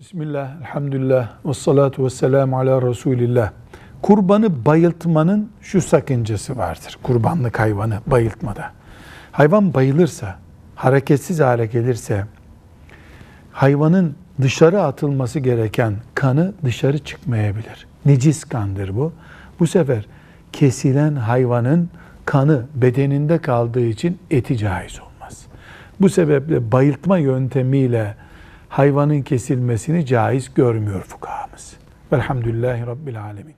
Bismillah, elhamdülillah, ve salatu ve selamu ala Resulillah. Kurbanı bayıltmanın şu sakıncası vardır. Kurbanlık hayvanı bayıltmada. Hayvan bayılırsa, hareketsiz hale gelirse, hayvanın dışarı atılması gereken kanı dışarı çıkmayabilir. Necis kandır bu. Bu sefer kesilen hayvanın kanı bedeninde kaldığı için eti caiz olmaz. Bu sebeple bayıltma yöntemiyle hayvanın kesilmesini caiz görmüyor fukahamız. Velhamdülillahi Rabbil Alemin.